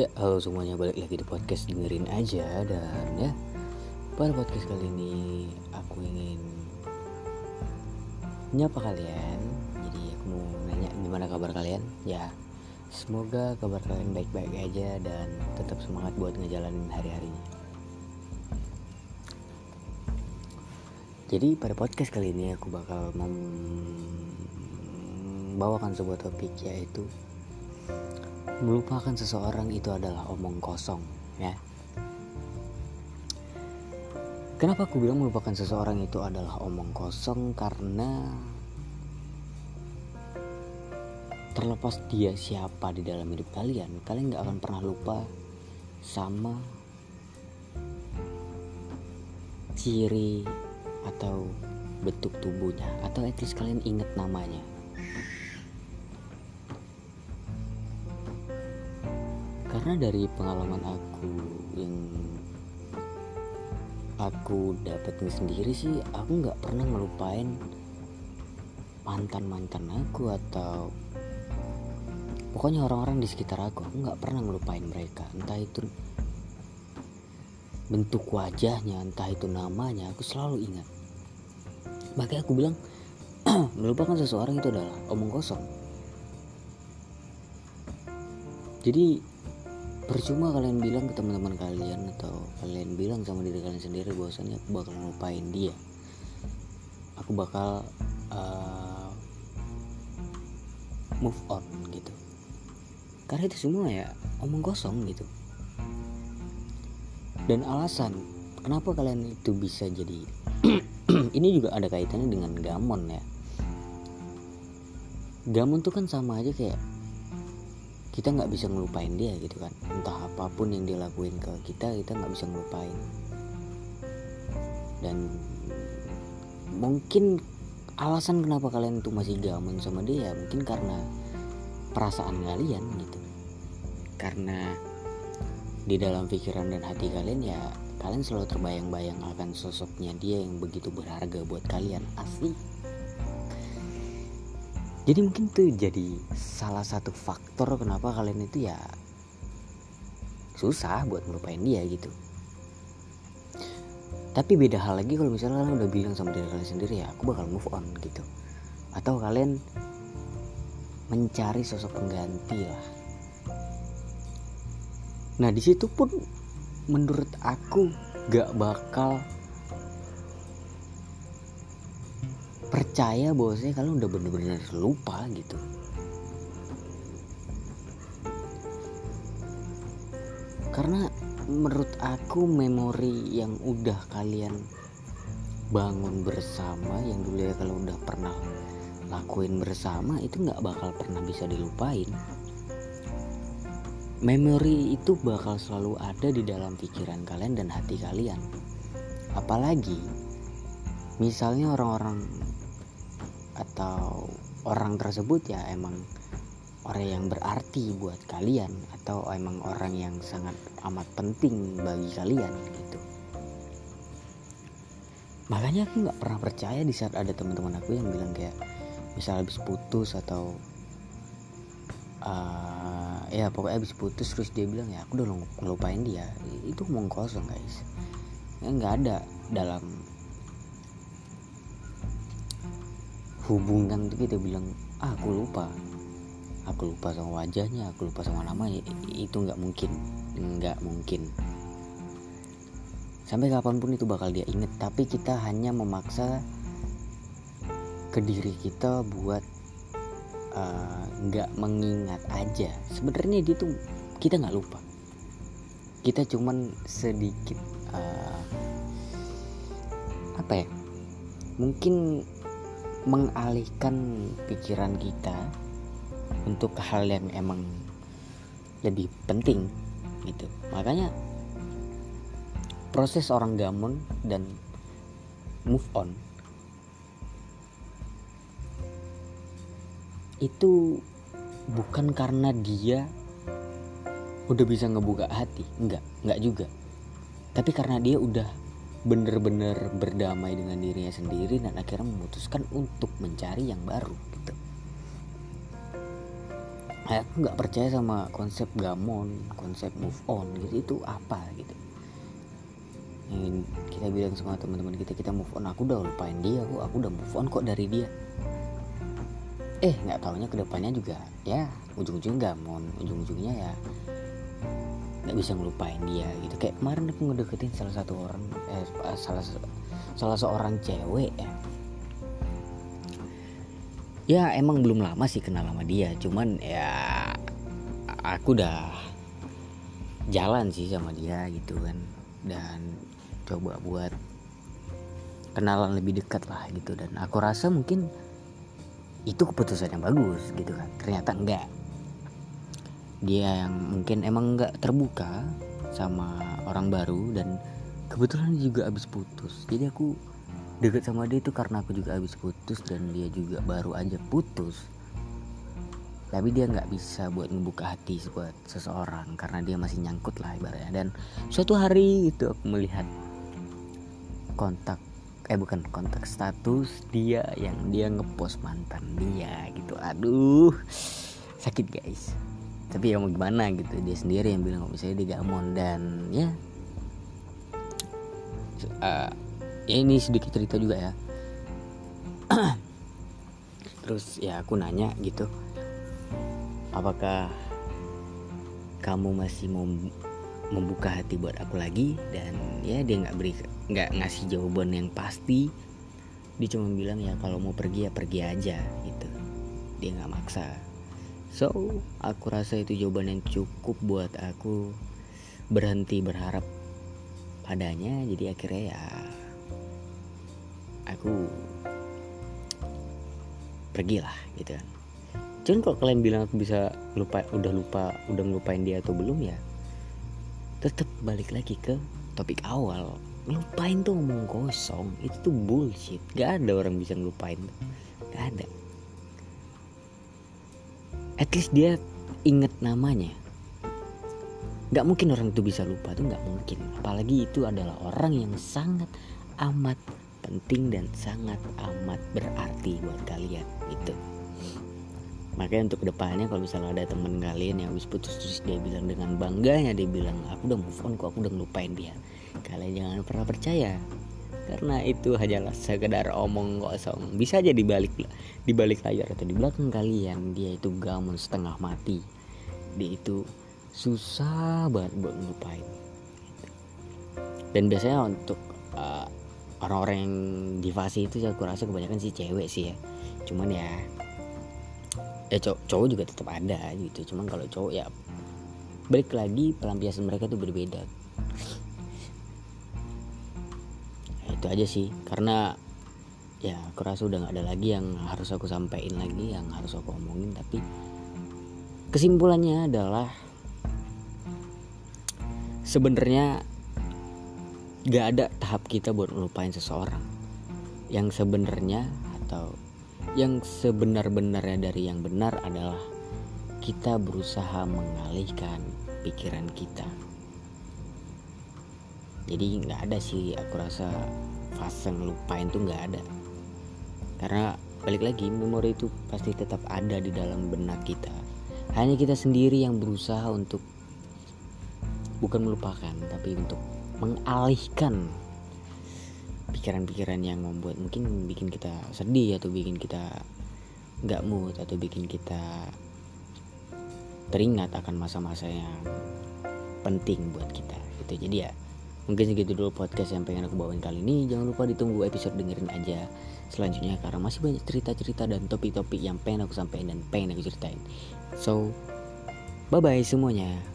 Ya, halo semuanya balik lagi di podcast dengerin aja dan ya pada podcast kali ini aku ingin nyapa kalian. Jadi aku mau nanya gimana kabar kalian? Ya, semoga kabar kalian baik-baik aja dan tetap semangat buat ngejalanin hari-harinya. Jadi pada podcast kali ini aku bakal membawakan sebuah topik yaitu melupakan seseorang itu adalah omong kosong ya. Kenapa aku bilang melupakan seseorang itu adalah omong kosong? Karena terlepas dia siapa di dalam hidup kalian, kalian nggak akan pernah lupa sama ciri atau bentuk tubuhnya. Atau at least kalian inget namanya. Karena dari pengalaman aku yang aku dapat sendiri sih aku nggak pernah ngelupain mantan mantan aku atau pokoknya orang-orang di sekitar aku aku nggak pernah ngelupain mereka. Entah itu bentuk wajahnya entah itu namanya aku selalu ingat. Makanya aku bilang melupakan seseorang itu adalah omong kosong. Jadi percuma kalian bilang ke teman-teman kalian atau kalian bilang sama diri kalian sendiri bahwasannya aku bakal ngelupain dia. Aku bakal uh, move on gitu. Karena itu semua ya omong kosong gitu. Dan alasan kenapa kalian itu bisa jadi ini juga ada kaitannya dengan gamon ya. Gamon tuh kan sama aja kayak kita nggak bisa ngelupain dia gitu kan. Entah apa pun yang dia lakuin ke kita kita nggak bisa ngelupain. Dan mungkin alasan kenapa kalian tuh masih gaman sama dia mungkin karena perasaan kalian gitu. Karena di dalam pikiran dan hati kalian ya kalian selalu terbayang-bayang akan sosoknya dia yang begitu berharga buat kalian. Asli jadi mungkin tuh jadi salah satu faktor kenapa kalian itu ya susah buat melupain dia gitu. Tapi beda hal lagi kalau misalnya kalian udah bilang sama diri kalian sendiri ya aku bakal move on gitu. Atau kalian mencari sosok pengganti lah. Nah di situ pun menurut aku gak bakal percaya bahwasanya kalian udah bener-bener lupa gitu. Karena menurut aku memori yang udah kalian bangun bersama yang dulu ya kalau udah pernah lakuin bersama itu nggak bakal pernah bisa dilupain. Memori itu bakal selalu ada di dalam pikiran kalian dan hati kalian. Apalagi misalnya orang-orang atau orang tersebut ya emang orang yang berarti buat kalian atau emang orang yang sangat amat penting bagi kalian gitu. Makanya aku nggak pernah percaya di saat ada teman-teman aku yang bilang kayak misal habis putus atau uh, ya pokoknya habis putus terus dia bilang ya aku udah ngelupain dia. Itu ngomong kosong guys. Ya nggak ada dalam hubungan tuh kita bilang ah, aku lupa. Aku lupa sama wajahnya aku lupa sama namanya. Itu nggak mungkin nggak mungkin. Sampai kapan pun itu bakal dia inget tapi kita hanya memaksa ke diri kita buat eh, nggak uh, mengingat aja. Sebenarnya dia tuh kita nggak lupa. Kita cuman sedikit uh, apa ya mungkin mengalihkan pikiran kita untuk hal yang emang lebih penting gitu. Makanya proses orang gamon dan move on itu bukan karena dia udah bisa ngebuka hati enggak enggak juga. Tapi karena dia udah bener-bener berdamai dengan dirinya sendiri dan akhirnya memutuskan untuk mencari yang baru gitu. aku nggak percaya sama konsep gamon konsep move on gitu. Itu apa gitu? Yang kita bilang sama teman-teman kita kita move on. Aku udah lupain dia aku aku udah move on kok dari dia. Eh nggak taunya ke depannya juga ya ujung-ujung gamon ujung-ujungnya ya nggak bisa ngelupain dia gitu. Kayak kemarin aku ngedeketin salah satu orang eh, salah salah seorang cewek ya. Ya emang belum lama sih kenal sama dia cuman ya aku udah jalan sih sama dia gitu kan. Dan coba buat kenalan lebih dekat lah gitu. Dan aku rasa mungkin itu keputusan yang bagus gitu kan. Ternyata enggak dia yang mungkin emang enggak terbuka sama orang baru dan kebetulan juga habis putus. Jadi aku deket sama dia itu karena aku juga habis putus dan dia juga baru aja putus. Tapi dia nggak bisa buat membuka hati buat seseorang karena dia masih nyangkut lah ibaratnya. Dan suatu hari itu aku melihat kontak eh bukan kontak status dia yang dia ngepost mantan dia gitu. Aduh sakit guys tapi ya mau gimana gitu dia sendiri yang bilang misalnya dia gamon dan ya uh, ini sedikit cerita juga ya. Terus ya aku nanya gitu apakah kamu masih mau membuka hati buat aku lagi? Dan ya dia nggak beri nggak ngasih jawaban yang pasti. Dia cuma bilang ya kalau mau pergi ya pergi aja gitu. Dia nggak maksa so aku rasa itu jawaban yang cukup buat aku berhenti berharap padanya. Jadi akhirnya ya aku pergilah gitu kan. Cuman kalau kalian bilang aku bisa lupa udah lupa udah ngelupain dia atau belum ya tetap balik lagi ke topik awal. Ngelupain tuh ngomong kosong itu tuh bullshit. Gak ada orang bisa ngelupain. Gak ada at least dia inget namanya. Gak mungkin orang itu bisa lupa tuh gak mungkin. Apalagi itu adalah orang yang sangat amat penting dan sangat amat berarti buat kalian itu makanya untuk ke depannya kalau misalnya ada temen kalian yang habis putus terus dia bilang dengan bangganya dia bilang aku udah move on kok aku udah ngelupain dia. Kalian jangan pernah percaya karena itu hanyalah sekedar omong kosong. Bisa aja dibalik dibalik layar atau di belakang kalian. Dia itu gamon setengah mati. Dia itu susah banget buat ngelupain. Dan biasanya untuk uh, orang-orang yang di itu aku rasa kebanyakan sih cewek sih ya. Cuman ya ya cowok, cowok juga tetap ada gitu. Cuman kalau cowok ya balik lagi pelampiasan mereka tuh berbeda itu aja sih. Karena ya aku rasa udah nggak ada lagi yang harus aku sampaikan lagi yang harus aku omongin. Tapi kesimpulannya adalah sebenarnya gak ada tahap kita buat melupain seseorang. Yang sebenarnya atau yang sebenar-benarnya dari yang benar adalah kita berusaha mengalihkan pikiran kita jadi nggak ada sih aku rasa fase ngelupain tuh nggak ada. Karena balik lagi memori itu pasti tetap ada di dalam benak kita. Hanya kita sendiri yang berusaha untuk bukan melupakan tapi untuk mengalihkan pikiran-pikiran yang membuat mungkin bikin kita sedih atau bikin kita nggak mood atau bikin kita teringat akan masa-masa yang penting buat kita gitu. Jadi ya mungkin segitu dulu podcast yang pengen aku bawain kali ini. Jangan lupa ditunggu episode dengerin aja. Selanjutnya karena masih banyak cerita-cerita dan topik-topik yang pengen aku sampaikan dan pengen aku ceritain. So bye bye semuanya